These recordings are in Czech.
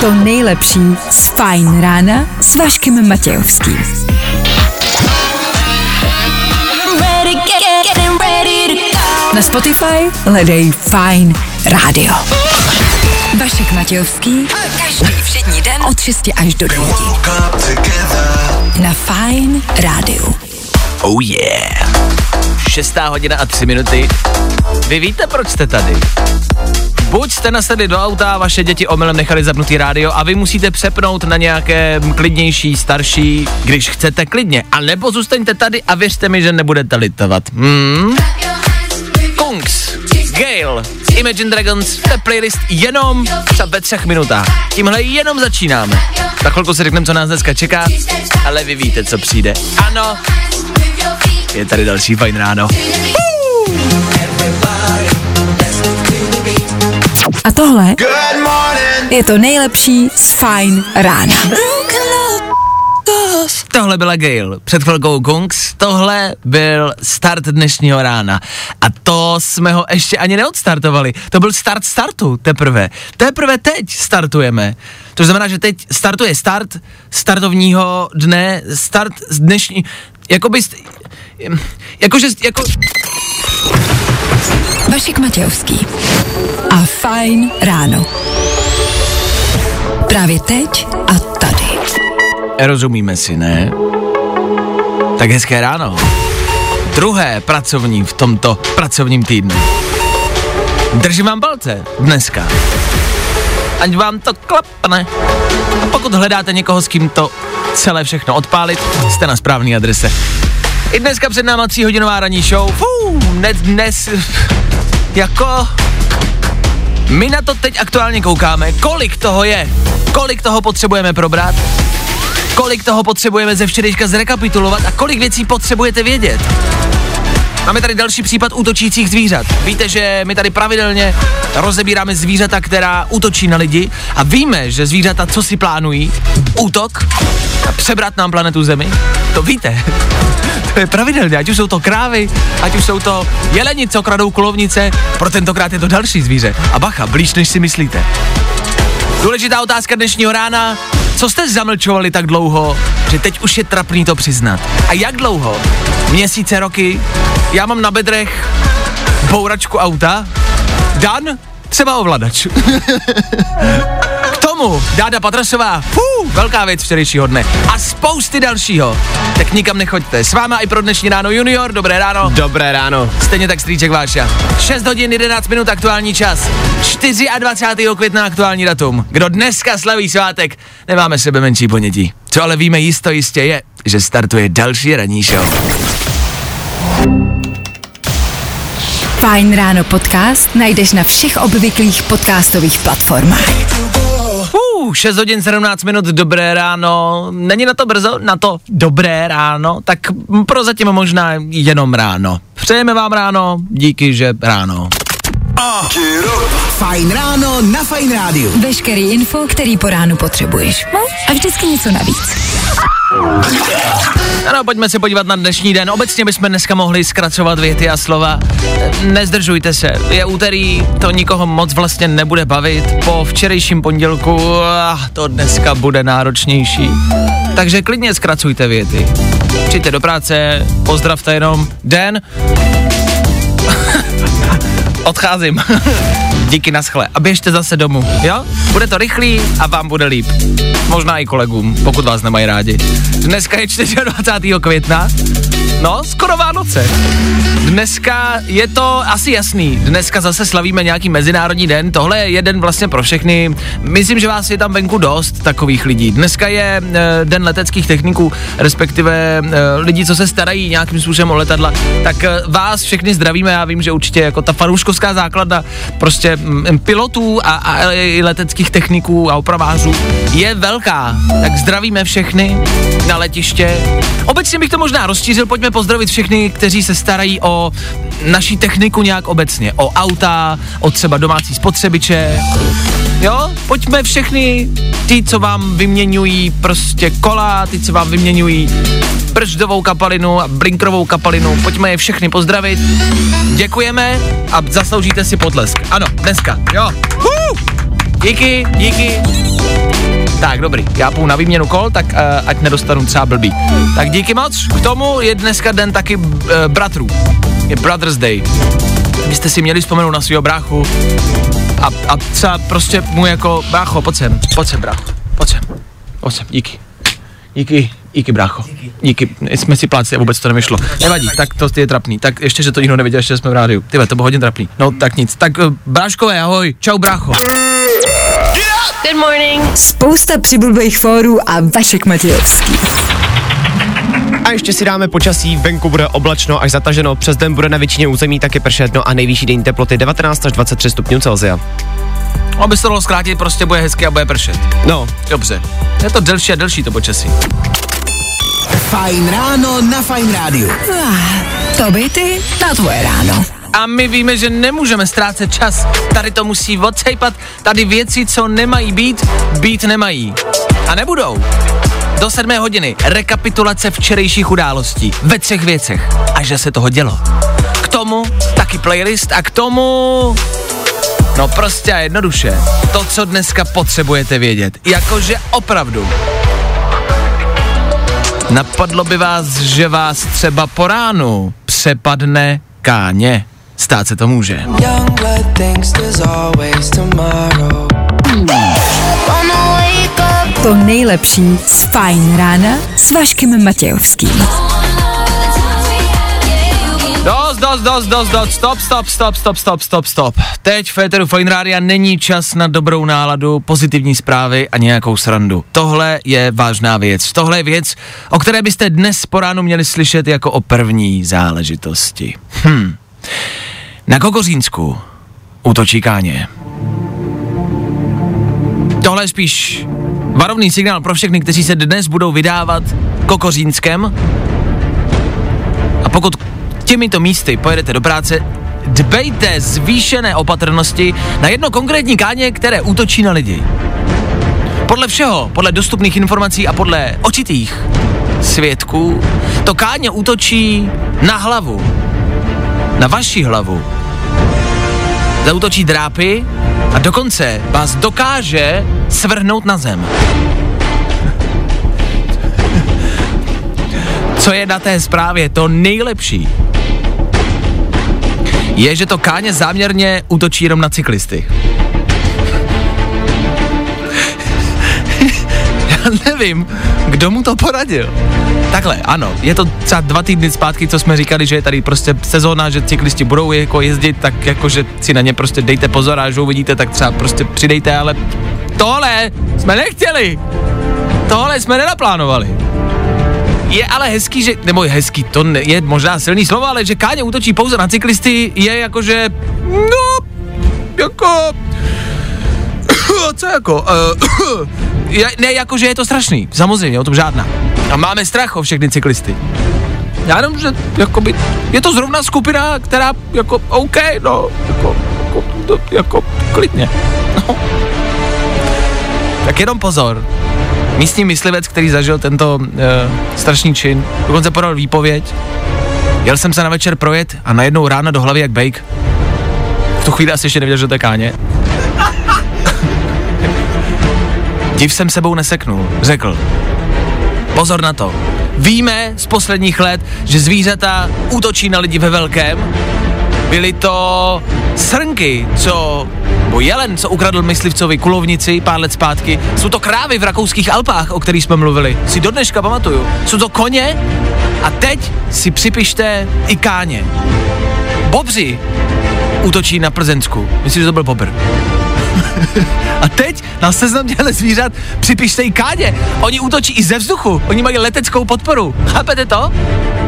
To nejlepší z Fajn rána s Vaškem Matějovským. Na Spotify hledej Fine Radio. Vašek Matějovský. Každý všední den od 6 až do 9. Na Fine Radio. Oh yeah. Šestá hodina a tři minuty. Vy víte, proč jste tady? Buď jste nasedli do auta vaše děti omylem nechali zapnutý rádio a vy musíte přepnout na nějaké klidnější, starší, když chcete klidně. A nebo zůstaňte tady a věřte mi, že nebudete litovat. Hmm? Kungs, Gale, Imagine Dragons, to playlist jenom třeba ve třech minutách. Tímhle jenom začínáme. Za chvilku si řekneme, co nás dneska čeká, ale vy víte, co přijde. Ano, je tady další fajn ráno. A tohle je to nejlepší z Fine rána. Tohle byla Gail, před chvilkou Kungs, tohle byl start dnešního rána. A to jsme ho ještě ani neodstartovali. To byl start startu teprve. Teprve teď startujeme. To znamená, že teď startuje start startovního dne, start z dnešní, jakoby, st- jakože, jako... Vašek Matějovský a Fajn ráno. Právě teď a tady. Rozumíme si, ne? Tak hezké ráno. Druhé pracovní v tomto pracovním týdnu. Držím vám palce dneska. Ať vám to klapne. A pokud hledáte někoho, s kým to celé všechno odpálit, jste na správné adrese. I dneska před náma tříhodinová ranní show. Fů, dnes, dnes, jako... My na to teď aktuálně koukáme, kolik toho je, kolik toho potřebujeme probrat, kolik toho potřebujeme ze včerejška zrekapitulovat a kolik věcí potřebujete vědět. Máme tady další případ útočících zvířat. Víte, že my tady pravidelně rozebíráme zvířata, která útočí na lidi a víme, že zvířata co si plánují? Útok a přebrat nám planetu Zemi. To víte. To je pravidelně, ať už jsou to krávy, ať už jsou to jeleni, co kradou kulovnice, pro tentokrát je to další zvíře. A bacha, blíž než si myslíte. Důležitá otázka dnešního rána. Co jste zamlčovali tak dlouho, že teď už je trapný to přiznat? A jak dlouho? Měsíce, roky? Já mám na bedrech bouračku auta. Dan? Třeba ovladač. Dáda Patrasová, fů, velká věc včerejšího dne. A spousty dalšího. Tak nikam nechoďte. S váma i pro dnešní ráno Junior, dobré ráno. Dobré ráno. Stejně tak strýček Váša. 6 hodin 11 minut aktuální čas. 24. května aktuální datum. Kdo dneska slaví svátek, nemáme sebe menší ponětí. Co ale víme jisto jistě je, že startuje další ranní show. Fajn ráno podcast najdeš na všech obvyklých podcastových platformách. Uh, 6 hodin 17 minut, dobré ráno. Není na to brzo? Na to dobré ráno? Tak prozatím možná jenom ráno. Přejeme vám ráno, díky, že ráno. Fajn ráno na Fajn rádiu. Veškerý info, který po ránu potřebuješ. No? A vždycky něco navíc. Ano, pojďme se podívat na dnešní den. Obecně bychom dneska mohli zkracovat věty a slova. Nezdržujte se, je úterý, to nikoho moc vlastně nebude bavit. Po včerejším pondělku to dneska bude náročnější. Takže klidně zkracujte věty. Přijďte do práce, pozdravte jenom den. Odcházím. Díky naschle. A běžte zase domů, jo? Bude to rychlý a vám bude líp. Možná i kolegům, pokud vás nemají rádi. Dneska je 24. května. No, skoro Vánoce. Dneska je to asi jasný. Dneska zase slavíme nějaký mezinárodní den. Tohle je jeden vlastně pro všechny. Myslím, že vás je tam venku dost takových lidí. Dneska je e, den leteckých techniků, respektive e, lidí, co se starají nějakým způsobem o letadla. Tak e, vás všechny zdravíme. Já vím, že určitě jako ta fanouškovská základna prostě pilotů a, a leteckých techniků a opravářů je velká. Tak zdravíme všechny na letiště. Obecně bych to možná rozšířil, pojďme pozdravit všechny, kteří se starají o naší techniku nějak obecně, o auta, o třeba domácí spotřebiče, Jo, pojďme všechny ty, co vám vyměňují prostě kola, ty, co vám vyměňují brzdovou kapalinu a blinkrovou kapalinu, pojďme je všechny pozdravit. Děkujeme a zasloužíte si potlesk. Ano, dneska, jo. Uh! Díky, díky. Tak, dobrý, já půjdu na výměnu kol, tak uh, ať nedostanu třeba blbý. Tak díky moc, k tomu je dneska den taky uh, bratrů. Je Brothers Day. Byste si měli vzpomenout na svého bráchu a, a třeba prostě mu jako, brácho, pojď sem, pojď sem, brácho, pojď sem, pojď sem, díky. Díky, díky brácho. Díky, jsme si pláci a vůbec to nevyšlo. Nevadí, tak to je trapný. Tak ještě, že to nikdo nevěděl, že jsme v rádiu. Ty to bylo hodně trapný. No tak nic. Tak uh, bráškové, ahoj. Čau brácho. Good morning. Spousta přibulbých fórů a Vašek Matějovský. A ještě si dáme počasí, venku bude oblačno až zataženo, přes den bude na většině území taky pršet, no a nejvyšší denní teploty 19 až 23 stupňů Celsia. Aby se to dalo zkrátit, prostě bude hezky a bude pršet. No, Dobře. Je to delší a delší to počasí. Fajn ráno na Fajn rádiu. To by ty na tvoje ráno. A my víme, že nemůžeme ztrácet čas. Tady to musí odsejpat. Tady věci, co nemají být, být nemají. A nebudou. Do sedmé hodiny rekapitulace včerejších událostí ve třech věcech. A že se toho dělo. K tomu taky playlist a k tomu... No prostě a jednoduše. To, co dneska potřebujete vědět. Jakože opravdu. Napadlo by vás, že vás třeba po ránu přepadne káně. Stát se to může. Young blood thinks there's always tomorrow. To nejlepší z Fajn rána s Vaškem Matějovským. Dost, dost, dost, dost, dost, stop, stop, stop, stop, stop, stop, stop. Teď v Féteru Fine Rádia není čas na dobrou náladu, pozitivní zprávy a nějakou srandu. Tohle je vážná věc. Tohle je věc, o které byste dnes po ránu měli slyšet jako o první záležitosti. Hm. Na Kokořínsku útočí káně. Tohle je spíš varovný signál pro všechny, kteří se dnes budou vydávat Kokořínskem. A pokud těmito místy pojedete do práce, dbejte zvýšené opatrnosti na jedno konkrétní káně, které útočí na lidi. Podle všeho, podle dostupných informací a podle očitých svědků, to káně útočí na hlavu. Na vaši hlavu. Zautočí drápy a dokonce vás dokáže svrhnout na zem. Co je na té zprávě to nejlepší, je, že to káně záměrně útočí jenom na cyklisty. Já nevím, kdo mu to poradil. Takhle, ano, je to třeba dva týdny zpátky, co jsme říkali, že je tady prostě sezóna, že cyklisti budou jako jezdit, tak jakože si na ně prostě dejte pozor a až uvidíte, tak třeba prostě přidejte, ale tohle jsme nechtěli. Tohle jsme nenaplánovali. Je ale hezký, že, nebo je hezký, to ne, je možná silný slovo, ale že Káně útočí pouze na cyklisty, je jakože, no, jako, co jako, uh, je, ne, jakože je to strašný, samozřejmě, o tom žádná. A máme strach o všechny cyklisty. Já jenom, že jakoby, je to zrovna skupina, která jako, OK, no, jako, jako, to, jako klidně. No. Tak jenom pozor. Místní myslivec, který zažil tento uh, strašný čin, dokonce podal výpověď. Jel jsem se na večer projet a najednou ráno do hlavy jak bake. V tu chvíli asi ještě nevěděl, že to je káně. Div jsem sebou neseknul, řekl. Pozor na to. Víme z posledních let, že zvířata útočí na lidi ve velkém. Byly to srnky, co nebo jelen, co ukradl myslivcovi kulovnici pár let zpátky. Jsou to krávy v rakouských Alpách, o kterých jsme mluvili. Si do dneška pamatuju. Jsou to koně a teď si připište i káně. Bobři útočí na Plzensku. Myslím, že to byl bobr. A teď na seznam těchto zvířat připište i káně. Oni útočí i ze vzduchu. Oni mají leteckou podporu. Chápete to?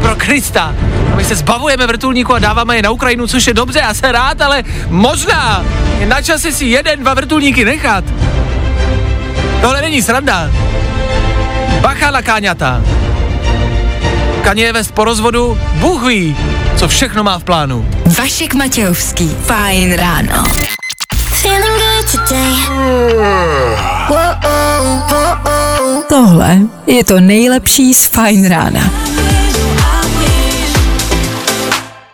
Pro Krista. My se zbavujeme vrtulníku a dáváme je na Ukrajinu, což je dobře, já se rád, ale možná je na čase si jeden, dva vrtulníky nechat. Tohle není sranda. Bacha na káňata. Je vést po rozvodu, Bůh ví, co všechno má v plánu. Vašek Matějovský. Fajn ráno. Tohle je to nejlepší z Fajn rána.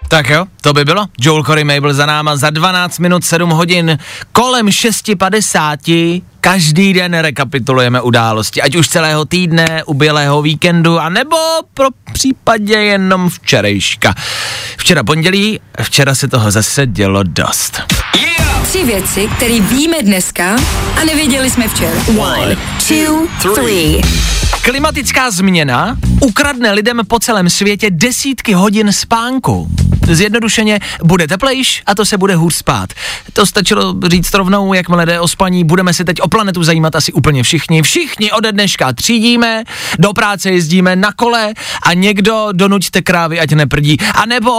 Tak jo, to by bylo. Joel Corey Mabel za náma za 12 minut 7 hodin kolem 6.50 každý den rekapitulujeme události, ať už celého týdne, ubělého víkendu, anebo pro případě jenom včerejška. Včera pondělí, včera se toho zase dělo dost. Tři věci, které víme dneska a nevěděli jsme včera. One, two, three. Klimatická změna ukradne lidem po celém světě desítky hodin spánku. Zjednodušeně bude teplejš a to se bude hůř spát. To stačilo říct rovnou, jakmile jde o spaní, budeme se teď o planetu zajímat asi úplně všichni. Všichni ode dneška třídíme, do práce jezdíme na kole a někdo donuďte krávy, ať neprdí. A nebo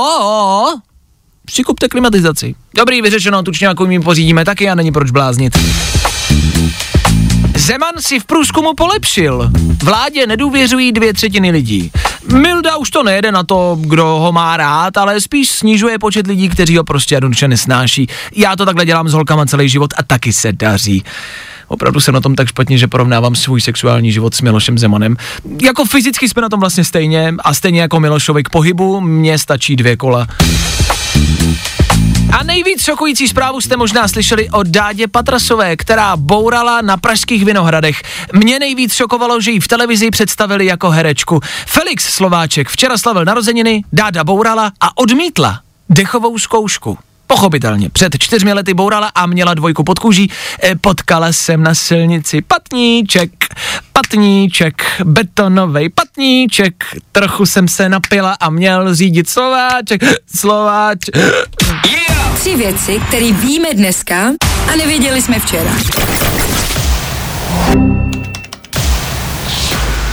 přikupte klimatizaci. Dobrý, vyřešeno, tučňáku jim pořídíme taky a není proč bláznit. Zeman si v průzkumu polepšil. Vládě nedůvěřují dvě třetiny lidí. Milda už to nejede na to, kdo ho má rád, ale spíš snižuje počet lidí, kteří ho prostě jednoduše nesnáší. Já to takhle dělám s holkama celý život a taky se daří. Opravdu jsem na tom tak špatně, že porovnávám svůj sexuální život s Milošem Zemanem. Jako fyzicky jsme na tom vlastně stejně a stejně jako Milošovi k pohybu, mně stačí dvě kola. A nejvíc šokující zprávu jste možná slyšeli o Dádě Patrasové, která bourala na pražských Vinohradech. Mě nejvíc šokovalo, že ji v televizi představili jako herečku. Felix Slováček včera slavil narozeniny, Dáda bourala a odmítla dechovou zkoušku. Pochopitelně, před čtyřmi lety bourala a měla dvojku pod kůží. E, potkala jsem na silnici patníček, patníček, betonovej patníček. Trochu jsem se napila a měl řídit Slováček, Slováč. Tři věci, které víme dneska a nevěděli jsme včera.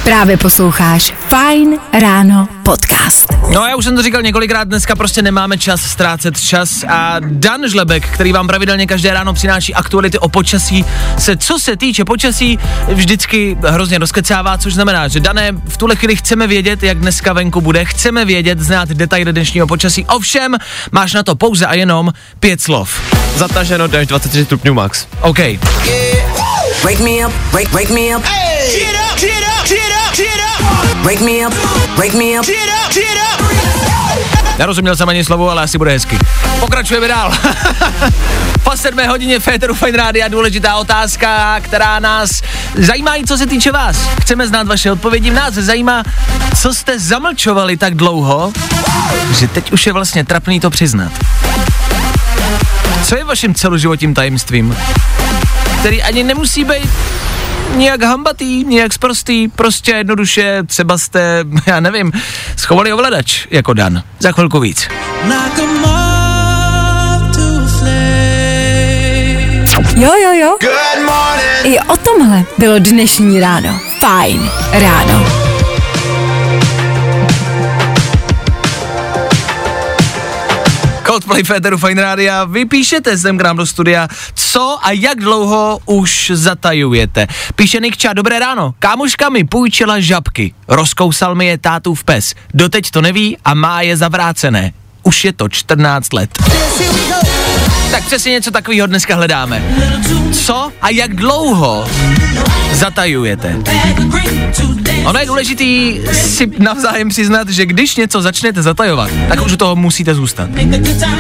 Právě posloucháš Fine Ráno podcast. No já už jsem to říkal několikrát, dneska prostě nemáme čas ztrácet čas a Dan Žlebek, který vám pravidelně každé ráno přináší aktuality o počasí, se co se týče počasí vždycky hrozně rozkecává, což znamená, že Dané, v tuhle chvíli chceme vědět, jak dneska venku bude, chceme vědět, znát detaily dnešního počasí, ovšem máš na to pouze a jenom pět slov. Zataženo až 23 stupňů max. OK, Wake me up, wake, wake me up. Get up, get up, get up, get up. Wake me up, wake me up. Get up, get up. Nerozuměl jsem ani slovo, ale asi bude hezky. Pokračujeme dál. po sedmé hodině Féteru Fine Rádia důležitá otázka, která nás zajímá i co se týče vás. Chceme znát vaše odpovědi. Nás zajímá, co jste zamlčovali tak dlouho, že teď už je vlastně trapný to přiznat. Co je vaším celoživotním tajemstvím? Který ani nemusí být nějak hambatý, nějak sprostý, prostě jednoduše třeba jste, já nevím, schovali ovladač jako Dan. Za chvilku víc. Jo, jo, jo. I o tomhle bylo dnešní ráno. Fajn ráno. Coldplay Féteru Fine Rádia, vy píšete sem k nám do studia, co a jak dlouho už zatajujete. Píše Nikča, dobré ráno, kámoška mi půjčila žabky, rozkousal mi je tátův pes, doteď to neví a má je zavrácené. Už je to 14 let. Tak přesně něco takového dneska hledáme. Co a jak dlouho zatajujete? Ono je důležitý si navzájem přiznat, že když něco začnete zatajovat, tak už u toho musíte zůstat.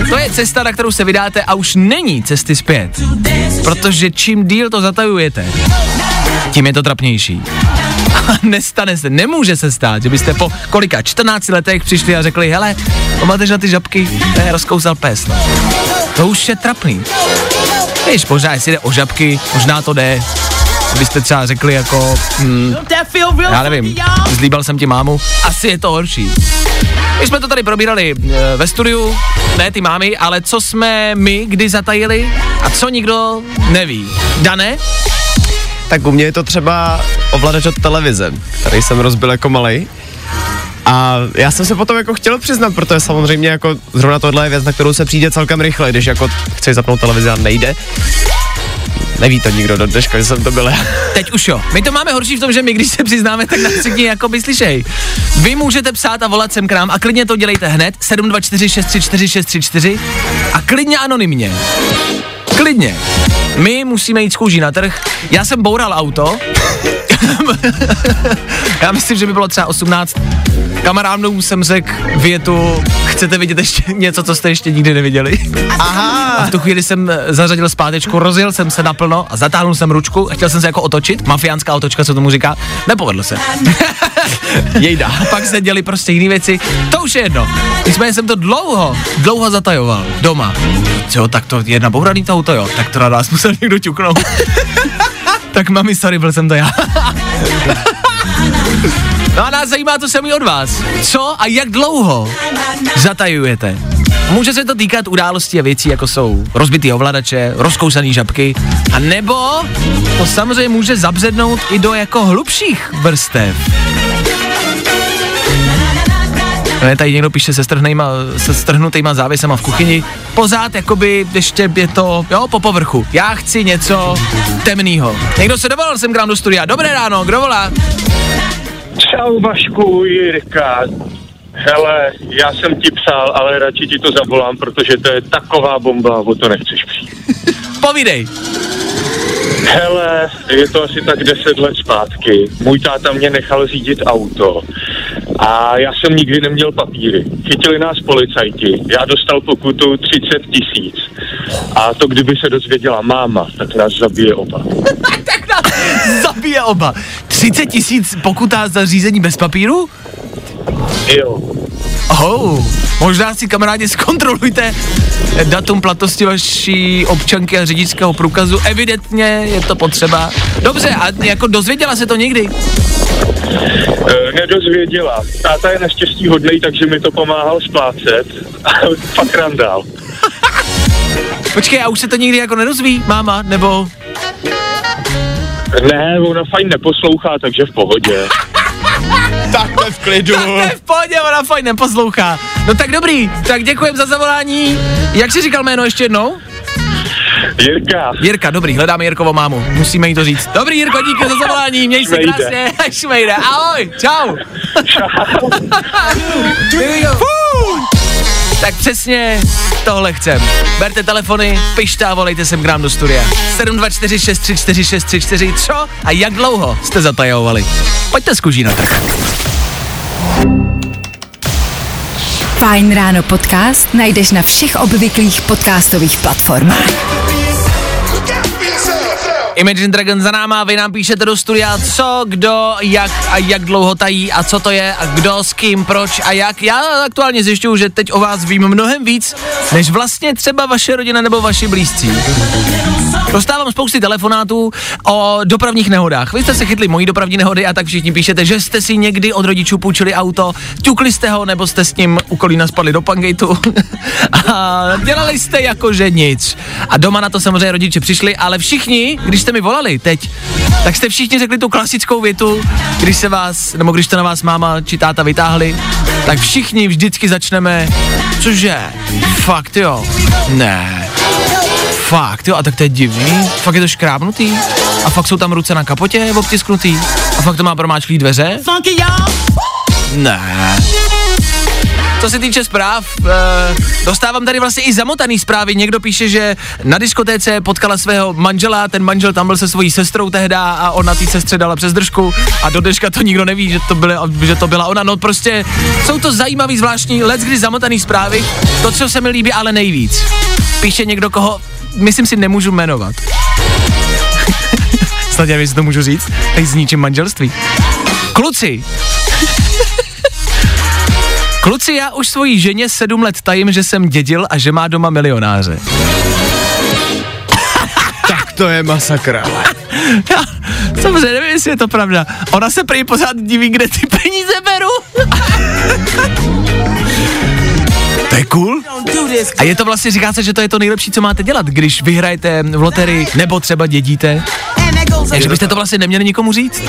To je cesta, na kterou se vydáte a už není cesty zpět. Protože čím díl to zatajujete, tím je to trapnější. Nestane se, nemůže se stát, že byste po kolika 14 letech přišli a řekli, hele, pamatuješ na ty žabky, ne, rozkousal pes. To už je trapný. Víš, možná jestli jde o žabky, možná to jde, byste třeba řekli jako, hmm, já nevím, zlíbal jsem ti mámu, asi je to horší. My jsme to tady probírali e, ve studiu, ne ty mámy, ale co jsme my kdy zatajili a co nikdo neví. Dané? Tak u mě je to třeba ovladač od televize, který jsem rozbil jako malý. A já jsem se potom jako chtěl přiznat, protože samozřejmě jako zrovna tohle je věc, na kterou se přijde celkem rychle, když jako chceš zapnout televizi a nejde. Neví to nikdo do dneška, že jsem to byl. Teď už jo. My to máme horší v tom, že my, když se přiznáme, tak nás všichni jako by slyšej. Vy můžete psát a volat sem k nám a klidně to dělejte hned 724 634 634 a klidně anonymně. Klidně. My musíme jít z na trh. Já jsem boural auto. Já myslím, že by bylo třeba 18. Kamarádům jsem řekl větu, chcete vidět ještě něco, co jste ještě nikdy neviděli. Aha. A v tu chvíli jsem zařadil zpátečku, rozjel jsem se naplno a zatáhnul jsem ručku, chtěl jsem se jako otočit, mafiánská otočka, co tomu říká, nepovedlo se. Jejda. A pak se děli prostě jiné věci, to už je jedno. Nicméně jsem to dlouho, dlouho zatajoval doma. Jo, tak to je nabouraný to auto, jo, tak to na nás musel někdo ťuknout. tak mami, sorry, byl jsem to já. No a nás zajímá to samý od vás. Co a jak dlouho zatajujete? Může se to týkat událostí a věcí, jako jsou rozbitý ovladače, rozkousaný žabky, a nebo to samozřejmě může zabřednout i do jako hlubších vrstev. Ne, tady někdo píše se, strhnejma, se strhnutýma závěsama v kuchyni. Pořád jakoby ještě je to, jo, po povrchu. Já chci něco temného. Někdo se dovolal sem k nám do studia. Dobré ráno, kdo volá? Čau Vašku, Jirka. Hele, já jsem ti psal, ale radši ti to zavolám, protože to je taková bomba, o to nechceš přijít. Povídej. Hele, je to asi tak 10 let zpátky. Můj táta mě nechal řídit auto a já jsem nikdy neměl papíry. Chytili nás policajti, já dostal pokutu 30 tisíc. A to kdyby se dozvěděla máma, tak nás zabije oba. tak nás zabije oba. 30 tisíc pokuta za řízení bez papíru? Jo. Oh, možná si kamarádi zkontrolujte datum platnosti vaší občanky a řidičského průkazu. Evidentně je to potřeba. Dobře, a jako dozvěděla se to někdy? E, nedozvěděla. Táta je naštěstí hodnej, takže mi to pomáhal splácet. Fakt randál. Počkej, a už se to nikdy jako nedozví, máma, nebo... Ne, ona fajn neposlouchá, takže v pohodě. Takhle v klidu. To je v pohodě, ona fajn neposlouchá. No tak dobrý, tak děkujem za zavolání. Jak jsi říkal jméno ještě jednou? Jirka, Jirka, dobrý, hledáme Jirkovo mámu, musíme jí to říct. Dobrý Jirko, díky za zavolání, měj se krásně, šmejde, ahoj, čau. Fuh. Tak přesně tohle chcem. Berte telefony, pište a volejte sem k nám do studia. 724634634, co a jak dlouho jste zatajovali? Pojďte z kuží na trh. Fajn ráno podcast najdeš na všech obvyklých podcastových platformách. Imagine Dragon za náma, vy nám píšete do studia, co, kdo, jak a jak dlouho tají a co to je a kdo, s kým, proč a jak. Já aktuálně zjišťuju, že teď o vás vím mnohem víc, než vlastně třeba vaše rodina nebo vaši blízcí. Dostávám spousty telefonátů o dopravních nehodách. Vy jste se chytli mojí dopravní nehody a tak všichni píšete, že jste si někdy od rodičů půjčili auto, ťukli jste ho nebo jste s ním u kolína spadli do pangejtu a dělali jste jako že nic. A doma na to samozřejmě rodiče přišli, ale všichni, když jste mi volali teď, tak jste všichni řekli tu klasickou větu, když se vás, nebo když to na vás máma či táta vytáhli, tak všichni vždycky začneme, cože, fakt jo, ne, Fakt, jo, a tak to je divný. Fakt je to škrábnutý. A fakt jsou tam ruce na kapotě obtisknutý. A fakt to má promáčklý dveře. Ne. Co se týče zpráv, e, dostávám tady vlastně i zamotaný zprávy. Někdo píše, že na diskotéce potkala svého manžela, ten manžel tam byl se svojí sestrou tehda a ona té sestře dala přes držku a do dneška to nikdo neví, že to, byla, že to byla ona. No prostě jsou to zajímavý, zvláštní, let kdy zamotaný zprávy. To, co se mi líbí, ale nejvíc. Píše někdo, koho, myslím si, nemůžu jmenovat. Snad já si to můžu říct. Teď zničím manželství. Kluci, Kluci, já už svojí ženě sedm let tajím, že jsem dědil a že má doma milionáře. Tak to je masakra. Já samozřejmě nevím, jestli je to pravda. Ona se prý pořád diví, kde ty peníze beru. To je cool. A je to vlastně, říká se, že to je to nejlepší, co máte dělat, když vyhrajete v loterii nebo třeba dědíte. Takže byste to vlastně neměli nikomu říct.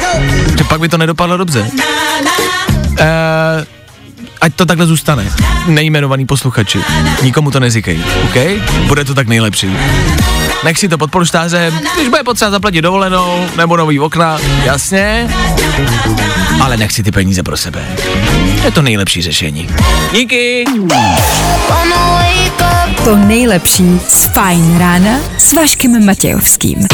Že pak by to nedopadlo dobře. Uh, ať to takhle zůstane. Nejmenovaný posluchači. Nikomu to neříkej, OK? Bude to tak nejlepší. Nech si to pod polštářem, když bude potřeba zaplatit dovolenou nebo nový okna, jasně, ale nech si ty peníze pro sebe. Je to nejlepší řešení. Díky! To nejlepší z Fajn rána s Vaškem Matějovským.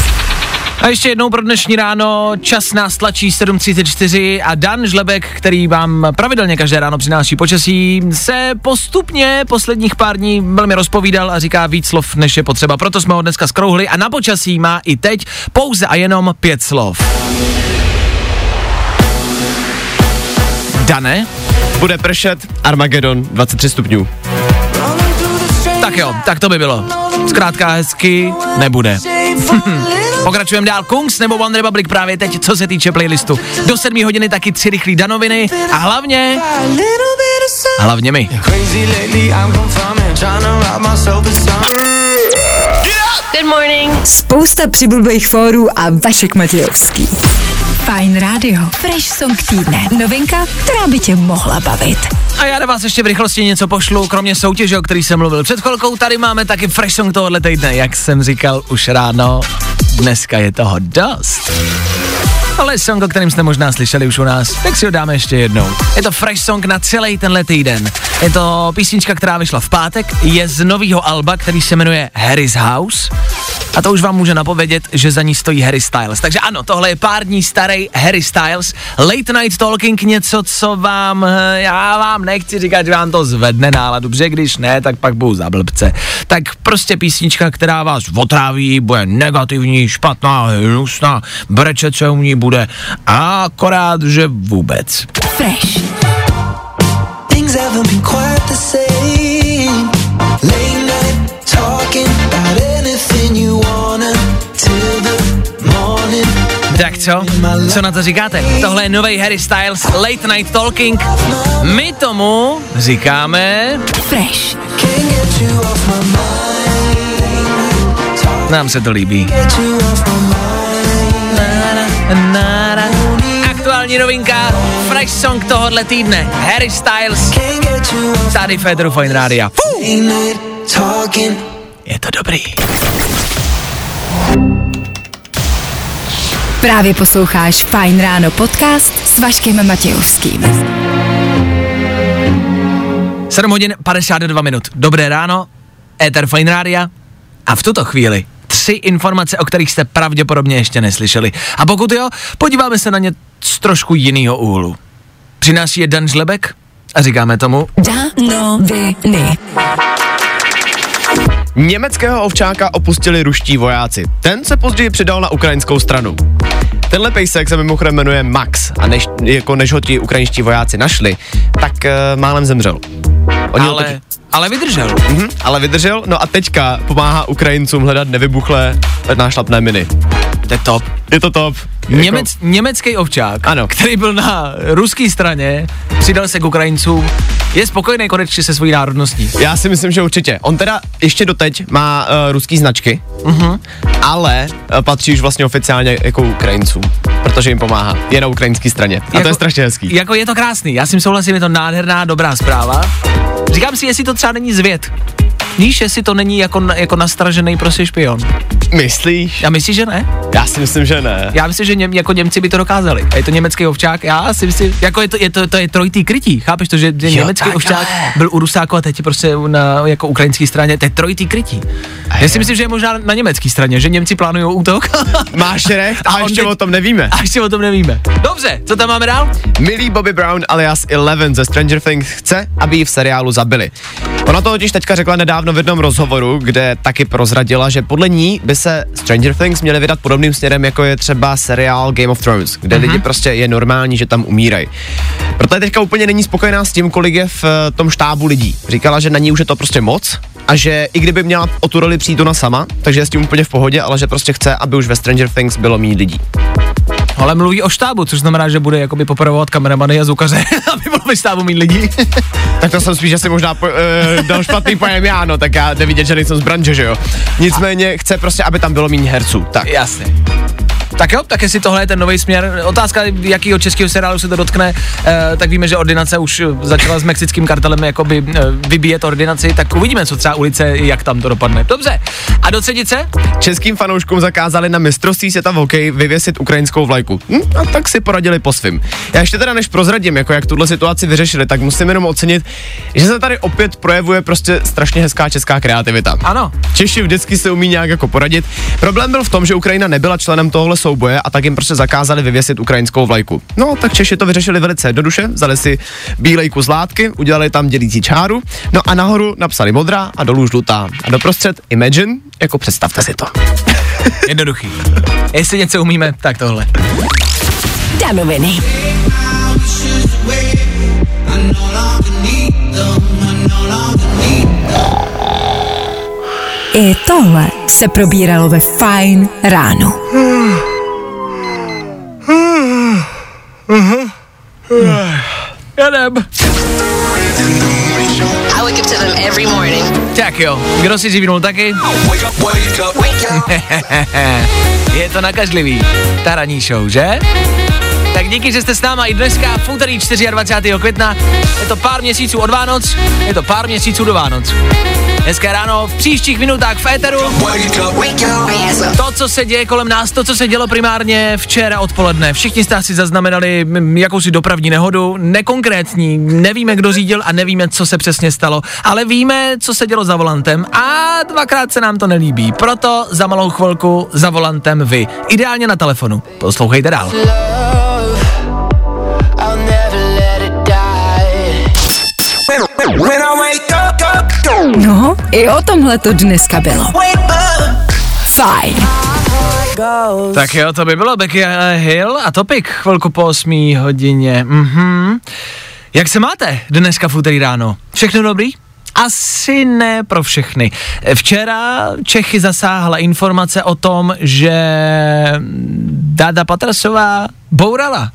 A ještě jednou pro dnešní ráno, čas nás tlačí 7.34 a Dan Žlebek, který vám pravidelně každé ráno přináší počasí, se postupně posledních pár dní velmi rozpovídal a říká víc slov, než je potřeba. Proto jsme ho dneska skrouhli a na počasí má i teď pouze a jenom pět slov. Dane, Bude pršet Armageddon 23 stupňů. tak jo, tak to by bylo. Zkrátka hezky nebude. Pokračujeme dál. Kungs nebo One Republic právě teď, co se týče playlistu. Do 7 hodiny taky tři rychlý danoviny a hlavně, hlavně my. Good morning. Spousta přibulbých fórů a Vašek Matějovský. Fajn rádio. Fresh song týdne. Novinka, která by tě mohla bavit. A já na vás ještě v rychlosti něco pošlu, kromě soutěže, o který jsem mluvil před chvilkou, tady máme taky fresh song tohohle týdne, jak jsem říkal už ráno, dneska je toho dost. Ale song, o kterém jste možná slyšeli už u nás, tak si ho dáme ještě jednou. Je to fresh song na celý tenhle týden. Je to písnička, která vyšla v pátek, je z nového alba, který se jmenuje Harry's House. A to už vám může napovědět, že za ní stojí Harry Styles. Takže ano, tohle je pár dní starý Harry Styles. Late Night Talking, něco, co vám, eh, já vám nechci říkat, že vám to zvedne náladu, protože když ne, tak pak budu za blbce. Tak prostě písnička, která vás otráví, bude negativní, špatná, hnusná, brečet se u ní bude, a akorát, že vůbec. Fresh. Things haven't been quite the same. Co? Co na to říkáte? Tohle je nový Harry Styles Late Night Talking. My tomu říkáme... Fresh. Nám se to líbí. Aktuální novinka, fresh song tohohle týdne. Harry Styles, tady Federu Fine night talking. Je to dobrý. Právě posloucháš Fajn ráno podcast s Vaškem Matějovským. 7 hodin 52 minut. Dobré ráno, Ether Fine Rádia. A v tuto chvíli tři informace, o kterých jste pravděpodobně ještě neslyšeli. A pokud jo, podíváme se na ně z trošku jiného úhlu. Přináší je Dan Žlebek a říkáme tomu Danoviny. Německého ovčáka opustili ruští vojáci. Ten se později přidal na ukrajinskou stranu. Tenhle pejsek se mimochodem jmenuje Max a než, jako než ho ti ukrajinští vojáci našli, tak uh, málem zemřel. Oni ale, totiž- ale vydržel. Mhm, ale vydržel, no a teďka pomáhá Ukrajincům hledat nevybuchlé nášlapné miny. To je top. Je to top. Němec, německý ovčák, Ano. který byl na ruské straně, přidal se k Ukrajincům, je spokojený konečně se svojí národností. Já si myslím, že určitě. On teda ještě doteď má uh, ruský značky, uh-huh. ale uh, patří už vlastně oficiálně jako Ukrajincům, protože jim pomáhá. Je na ukrajinské straně. A to je strašně hezký. Jako je to krásný, já s tím souhlasím, je to nádherná, dobrá zpráva. Říkám si, jestli to třeba není zvěd. Víš, jestli to není jako, jako nastražený prostě špion. Myslíš? Já myslím, že ne. Já si myslím, že ne. Já myslím, že něm, jako Němci by to dokázali. A je to německý ovčák, já si myslím, jako je to, je to, to je trojitý krytí, chápeš to, že, Jo, německý takhle. ovčák byl u Rusáku a teď je prostě na jako ukrajinské straně, to je trojitý krytí. Já si myslím, že je možná na německé straně, že Němci plánují útok. Máš recht a, A ještě teď- o tom nevíme. A ještě o tom nevíme. Dobře, co tam máme dál? Milý Bobby Brown alias Eleven ze Stranger Things chce, aby ji v seriálu zabili. Ona to totiž teďka řekla nedávno v jednom rozhovoru, kde taky prozradila, že podle ní by se Stranger Things měly vydat podobným směrem, jako je třeba seriál Game of Thrones, kde lidi prostě je normální, že tam umírají. Proto je teďka úplně není spokojená s tím, kolik je v eh, tom štábu lidí. Říkala, že na ní už je to prostě moc a že i kdyby měla o tu roli přijít ona sama, takže je s tím úplně v pohodě, ale že prostě chce, aby už ve Stranger Things bylo méně lidí. Ale mluví o štábu, což znamená, že bude jakoby popravovat kameramany a zvukaře, aby bylo ve štábu mít lidí. Tak to jsem spíš asi možná po, uh, dal špatný pojem já, no, tak já jde vidět, že nejsem z branže, že jo. Nicméně chce prostě, aby tam bylo méně herců. Tak. Jasně. Tak jo, tak jestli tohle je ten nový směr. Otázka, jakýho českého seriálu se to dotkne, eh, tak víme, že ordinace už začala s mexickým kartelem jakoby eh, vybíjet ordinaci, tak uvidíme, co třeba ulice, jak tam to dopadne. Dobře. A do Cedice? Českým fanouškům zakázali na mistrovství světa v hokeji vyvěsit ukrajinskou vlajku. Hm, a tak si poradili po svým. Já ještě teda než prozradím, jako jak tuhle situaci vyřešili, tak musím jenom ocenit, že se tady opět projevuje prostě strašně hezká česká kreativita. Ano. Češi vždycky se umí nějak jako poradit. Problém byl v tom, že Ukrajina nebyla členem tohle souboje a tak jim prostě zakázali vyvěsit ukrajinskou vlajku. No, tak Češi to vyřešili velice jednoduše, vzali si bílej kus látky, udělali tam dělící čáru, no a nahoru napsali modrá a dolů žlutá. A doprostřed Imagine, jako představte si to. Jednoduchý. Jestli něco umíme, tak tohle. Danoviny. I tohle se probíralo ve Fine ráno. Jedem. I wake up to them every morning. Tak jo, kdo si zivnul taky? je to nakažlivý. Ta ranní show, že? Tak díky, že jste s náma i dneska, v úterý 24. května. Je to pár měsíců od Vánoc, je to pár měsíců do Vánoc. Dneska ráno v příštích minutách v éteru. To, co se děje kolem nás, to, co se dělo primárně včera odpoledne. Všichni jste asi zaznamenali jakousi dopravní nehodu, nekonkrétní, nevíme, kdo řídil a nevíme, co se přesně stalo, ale víme, co se dělo za volantem a dvakrát se nám to nelíbí. Proto za malou chvilku za volantem vy. Ideálně na telefonu. Poslouchejte dál. No, i o tomhle to dneska bylo. Fajn. Tak jo, to by bylo Becky Hill a Topik chvilku po 8 hodině. Mhm. Jak se máte dneska v úterý ráno? Všechno dobrý? Asi ne pro všechny. Včera Čechy zasáhla informace o tom, že Dada Patrasová bourala.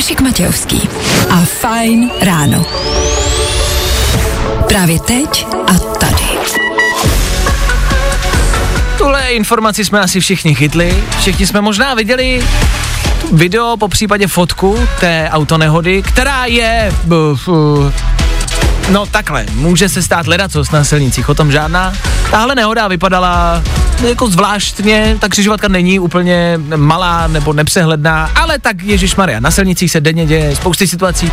Vašik Matějovský a Fajn ráno. Právě teď a tady. Tuhle informaci jsme asi všichni chytli, všichni jsme možná viděli video, po případě fotku té autonehody, která je... No takhle, může se stát ledacos na silnicích, o tom žádná. Tahle nehoda vypadala jako zvláštně, ta křižovatka není úplně malá nebo nepřehledná, ale tak Ježíš Maria, na silnicích se denně děje spousty situací,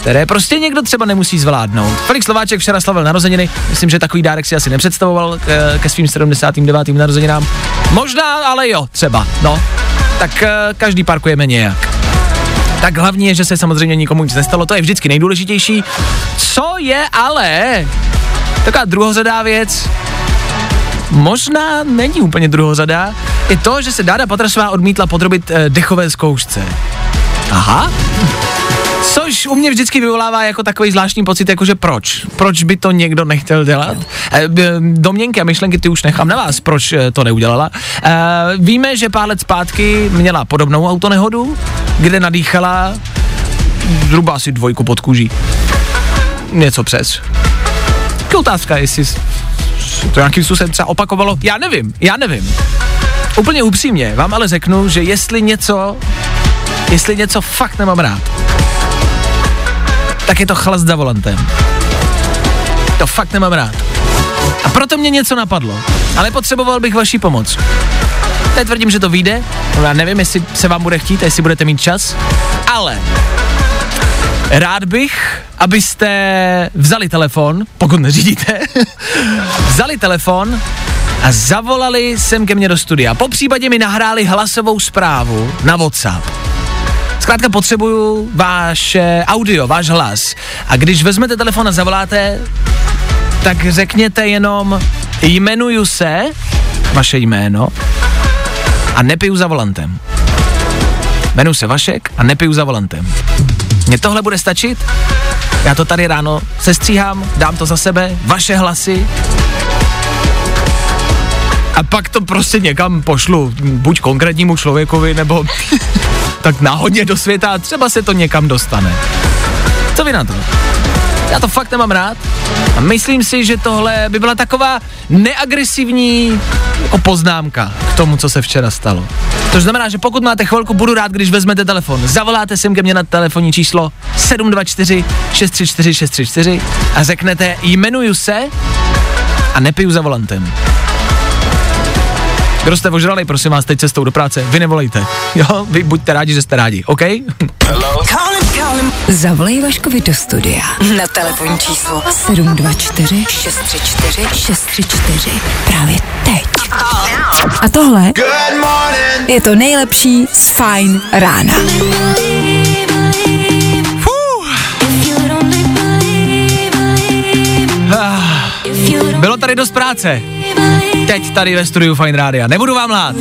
které prostě někdo třeba nemusí zvládnout. Felix Slováček včera slavil narozeniny, myslím, že takový dárek si asi nepředstavoval ke, ke svým 79. narozeninám. Možná, ale jo, třeba, no. Tak eh, každý parkujeme nějak. Tak hlavně je, že se samozřejmě nikomu nic nestalo, to je vždycky nejdůležitější. Co je ale taková druhořadá věc, možná není úplně druhořadá, je to, že se Dáda Patrasová odmítla podrobit eh, dechové zkoušce. Aha. Což u mě vždycky vyvolává jako takový zvláštní pocit, jakože proč? Proč by to někdo nechtěl dělat? E, domněnky a myšlenky ty už nechám na vás, proč e, to neudělala. Víme, že pár let zpátky měla podobnou autonehodu, kde nadýchala zhruba asi dvojku pod kůží. Něco přes. Tak otázka, jestli to nějakým způsobem třeba opakovalo, já nevím, já nevím. Úplně upřímně vám ale řeknu, že jestli něco, jestli něco fakt nemám rád, tak je to chlast za volantem. To fakt nemám rád. A proto mě něco napadlo. Ale potřeboval bych vaši pomoc. Netvrdím, že to vyjde. Já nevím, jestli se vám bude chtít, jestli budete mít čas. Ale rád bych, abyste vzali telefon, pokud neřídíte, vzali telefon a zavolali sem ke mně do studia. Po případě mi nahráli hlasovou zprávu na WhatsApp. Zkrátka potřebuju váš audio, váš hlas. A když vezmete telefon a zavoláte, tak řekněte jenom jmenuju se, vaše jméno, a nepiju za volantem. Jmenuji se Vašek a nepiju za volantem. Mně tohle bude stačit? Já to tady ráno sestříhám, dám to za sebe, vaše hlasy, a pak to prostě někam pošlu, buď konkrétnímu člověkovi, nebo tak náhodně do světa a třeba se to někam dostane. Co vy na to? Já to fakt nemám rád. A myslím si, že tohle by byla taková neagresivní jako poznámka k tomu, co se včera stalo. To znamená, že pokud máte chvilku, budu rád, když vezmete telefon. Zavoláte sem ke mně na telefonní číslo 724 634 634 a řeknete jmenuju se a nepiju za volantem. Kdo jste ožrali, prosím vás, teď cestou do práce, vy nevolejte. Jo, vy buďte rádi, že jste rádi, OK? Zavolej Vaškovi do studia na telefonní číslo 724 634 634 právě teď. A tohle je to nejlepší z Fine rána. Bylo tady dost práce. Teď tady ve studiu Fine Rádia. Nebudu vám lát.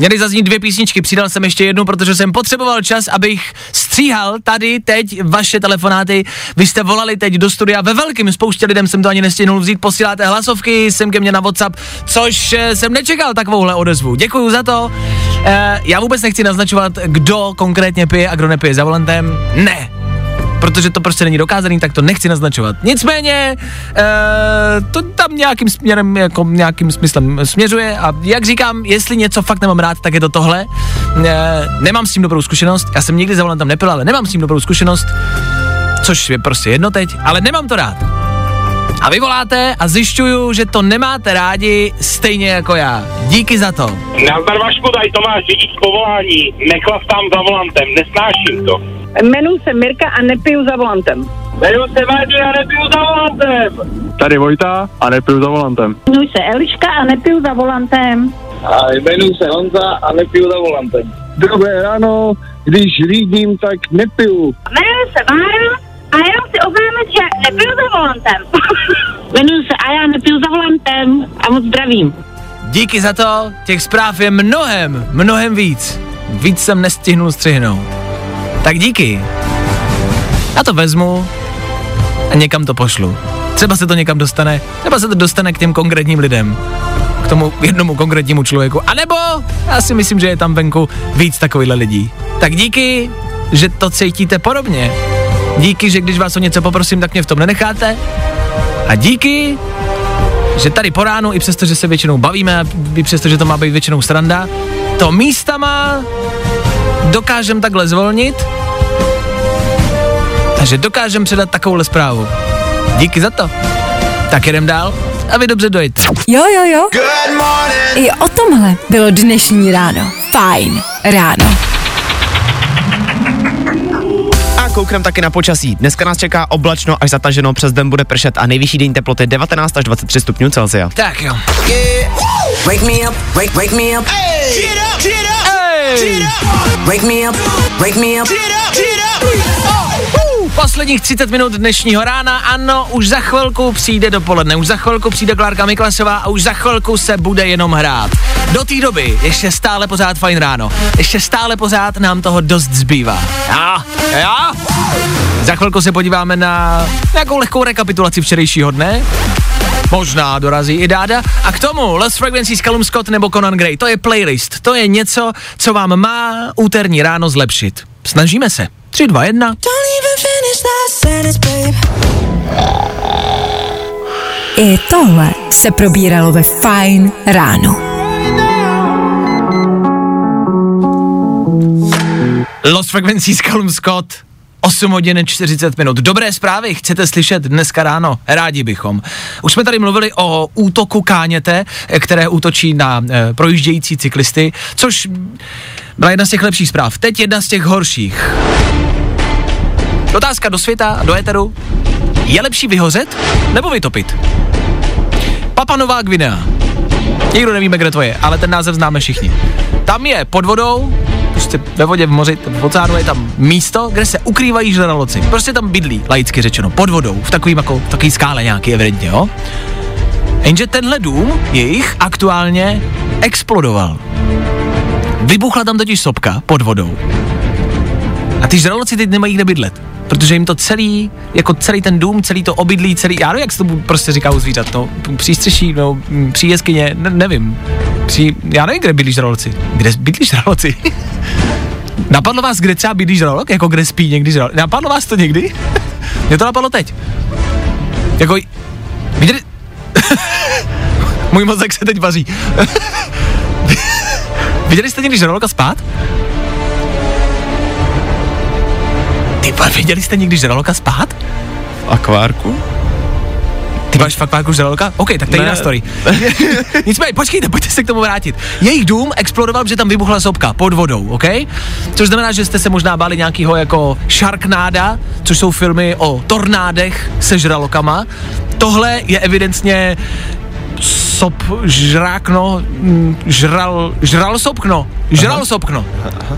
Měly zaznít dvě písničky, přidal jsem ještě jednu, protože jsem potřeboval čas, abych stříhal tady teď vaše telefonáty. Vy jste volali teď do studia ve velkým, spoustě lidem jsem to ani nestihnul vzít, posíláte hlasovky sem ke mně na WhatsApp, což eh, jsem nečekal takovouhle odezvu. Děkuji za to. E, já vůbec nechci naznačovat, kdo konkrétně pije a kdo nepije za volantem. Ne, protože to prostě není dokázaný, tak to nechci naznačovat. Nicméně, e, to tam nějakým směrem, jako nějakým smyslem směřuje a jak říkám, jestli něco fakt nemám rád, tak je to tohle. E, nemám s tím dobrou zkušenost, já jsem nikdy za volantem nepil, ale nemám s tím dobrou zkušenost, což je prostě jedno teď, ale nemám to rád. A vy voláte a zjišťuju, že to nemáte rádi stejně jako já. Díky za to. Nazdar Vašku, tady Tomáš, řidič povolání. Nechlastám za volantem, nesnáším to. Jmenuji se Mirka a nepiju za volantem. Jmenuji se Vádě a nepiju za volantem. Tady Vojta a nepiju za volantem. Jmenuji se Eliška a nepiju za volantem. A jmenuji se Honza a nepiju za volantem. Dobré ráno, když řídím, tak nepiju. Jmenuji se Mára a jenom si oznámit, že nepiju za volantem. Jmenuji se a já nepiju za volantem a moc zdravím. Díky za to, těch zpráv je mnohem, mnohem víc. Víc jsem nestihnul střihnout. Tak díky. Já to vezmu a někam to pošlu. Třeba se to někam dostane, třeba se to dostane k těm konkrétním lidem. K tomu jednomu konkrétnímu člověku. A nebo já si myslím, že je tam venku víc takovýchhle lidí. Tak díky, že to cítíte podobně. Díky, že když vás o něco poprosím, tak mě v tom nenecháte. A díky, že tady po ránu, i přesto, že se většinou bavíme, i přesto, že to má být většinou sranda, to místama dokážem takhle zvolnit a že dokážem předat takovouhle zprávu. Díky za to. Tak jedem dál a vy dobře dojít. Jo, jo, jo. I o tomhle bylo dnešní ráno. Fajn ráno. A kouknem taky na počasí. Dneska nás čeká oblačno až zataženo, přes den bude pršet a nejvyšší denní teploty 19 až 23 stupňů Celsia. Tak jo. Wake me up, wake, wake me up. Hey! Wake me up, wake me up. Posledních 30 minut dnešního rána, ano, už za chvilku přijde dopoledne, už za chvilku přijde Klárka Miklasová a už za chvilku se bude jenom hrát. Do té doby ještě stále pořád fajn ráno, ještě stále pořád nám toho dost zbývá. Já, já. Za chvilku se podíváme na nějakou lehkou rekapitulaci včerejšího dne, Možná dorazí i Dáda. A k tomu Lost Frequencies, Callum Scott nebo Conan Gray. To je playlist. To je něco, co vám má úterní ráno zlepšit. Snažíme se. 3, 2, 1. I tohle se probíralo ve Fajn ráno. Lost Frequencies, Callum Scott. 8 hodin 40 minut. Dobré zprávy chcete slyšet dneska ráno? Rádi bychom. Už jsme tady mluvili o útoku Káněte, které útočí na e, projíždějící cyklisty, což byla jedna z těch lepších zpráv. Teď jedna z těch horších. Otázka do světa, do éteru. Je lepší vyhořet nebo vytopit? Papa Nová Gvinea. Nikdo nevíme, kde to je, ale ten název známe všichni. Tam je pod vodou, prostě ve vodě, v moři, v oceánu je tam místo, kde se ukrývají žraloci. Prostě tam bydlí, laicky řečeno, pod vodou, v takovým jako, v takový skále nějaký evidentně, jo? Jenže tenhle dům jejich aktuálně explodoval. Vybuchla tam totiž sopka pod vodou. A ty žraloci teď nemají kde bydlet. Protože jim to celý, jako celý ten dům, celý to obydlí, celý, já nevím, jak se to prostě říká u zvířat, no, přístřeší, no, příjeskyně, ne, nevím. Při, já nevím, kde bydlí žraloci. Kde bydlí žraloci? Napadlo vás, kde třeba bydlí žralok? Jako kde spí někdy žralok? Napadlo vás to někdy? Mě to napadlo teď. Jako, viděli... Můj mozek se teď vaří. Viděli jste někdy žraloka spát? Vole, viděli jste někdy žraloka spát? Akvárku? Ty máš fakt váku žraloka? OK, tak to je jiná story. Nicméně, počkejte, pojďte se k tomu vrátit. Jejich dům explodoval, že tam vybuchla sopka pod vodou, OK? Což znamená, že jste se možná báli nějakého jako Sharknáda, což jsou filmy o tornádech se žralokama. Tohle je evidentně sop, žrákno, mm, žral, žral sopkno, žral sopkno,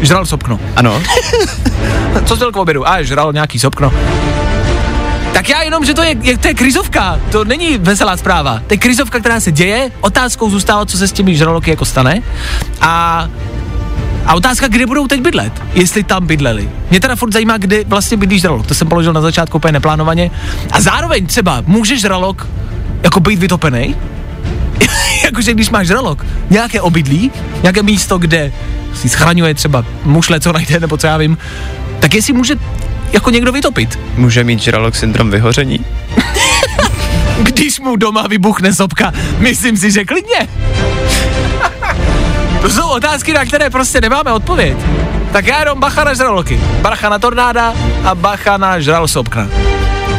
žral sopkno. Ano. Co jsi k obědu? A žral nějaký sopkno. Tak já jenom, že to je, je, to je krizovka, to není veselá zpráva. To je krizovka, která se děje, otázkou zůstává, co se s těmi žraloky jako stane. A a otázka, kde budou teď bydlet, jestli tam bydleli. Mě teda furt zajímá, kde vlastně bydlí žralok, to jsem položil na začátku úplně neplánovaně. A zároveň třeba, může žralok jako být vytopený? Jakože když máš žralok, nějaké obydlí, nějaké místo, kde si schraňuje třeba mušle, co najde, nebo co já vím, tak jestli může jako někdo vytopit. Může mít žralok syndrom vyhoření? Když mu doma vybuchne sopka, myslím si, že klidně. To jsou otázky, na které prostě nemáme odpověď. Tak já jenom bacha na žraloky, bacha na tornáda a bacha na žral sopka.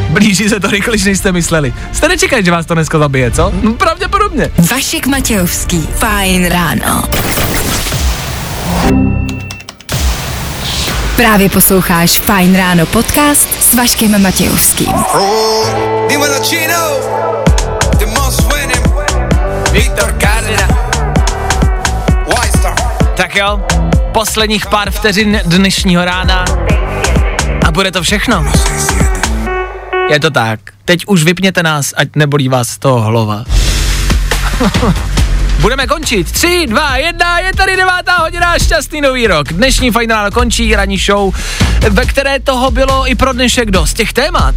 Blíží se to rychleji, než jste mysleli. Jste nečekali, že vás to dneska zabije, co? No, pravděpodobně. Vašek Matějovský. Fajn ráno. Právě posloucháš Fajn ráno podcast s Vaškem Matějovským. Tak jo, posledních pár vteřin dnešního rána a bude to všechno. Je to tak. Teď už vypněte nás, ať nebolí vás z toho hlava. Budeme končit. 3, 2, 1, je tady devátá hodina, šťastný nový rok. Dnešní ráno končí, ranní show, ve které toho bylo i pro dnešek dost. Těch témat,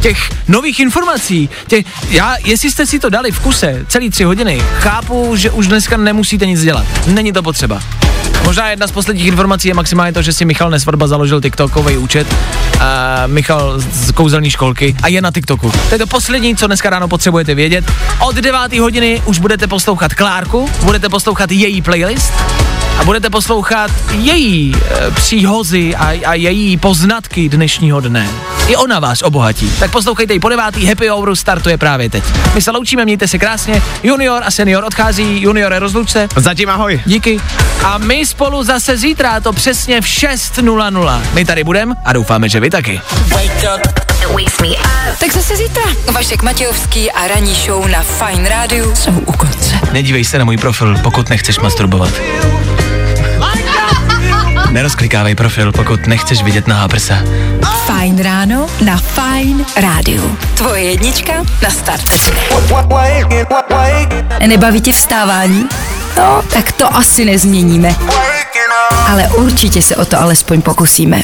těch nových informací, těch, já, jestli jste si to dali v kuse celý tři hodiny, chápu, že už dneska nemusíte nic dělat. Není to potřeba. Možná jedna z posledních informací je maximálně to, že si Michal Nesvadba založil TikTokový účet. Uh, Michal z kouzelní školky a je na TikToku. To je to poslední, co dneska ráno potřebujete vědět. Od 9. hodiny už budete poslouchat Klárku, budete poslouchat její playlist a budete poslouchat její e, příhozy a, a její poznatky dnešního dne. I ona vás obohatí. Tak poslouchejte i po devátý, Happy Hour startuje právě teď. My se loučíme, mějte se krásně. Junior a senior odchází, junior je rozlučce. Zatím ahoj. Díky. A my spolu zase zítra, to přesně v 6.00. My tady budeme a doufáme, že vy taky. Tak zase zítra. Vašek Matějovský a ranní show na Fajn rádiu jsou u konce. Nedívej se na můj profil, pokud nechceš masturbovat. Nerozklikávej profil, pokud nechceš vidět na prsa. Fajn ráno na Fajn rádiu. Tvoje jednička na start. Nebaví tě vstávání? No, tak to asi nezměníme. Ale určitě se o to alespoň pokusíme.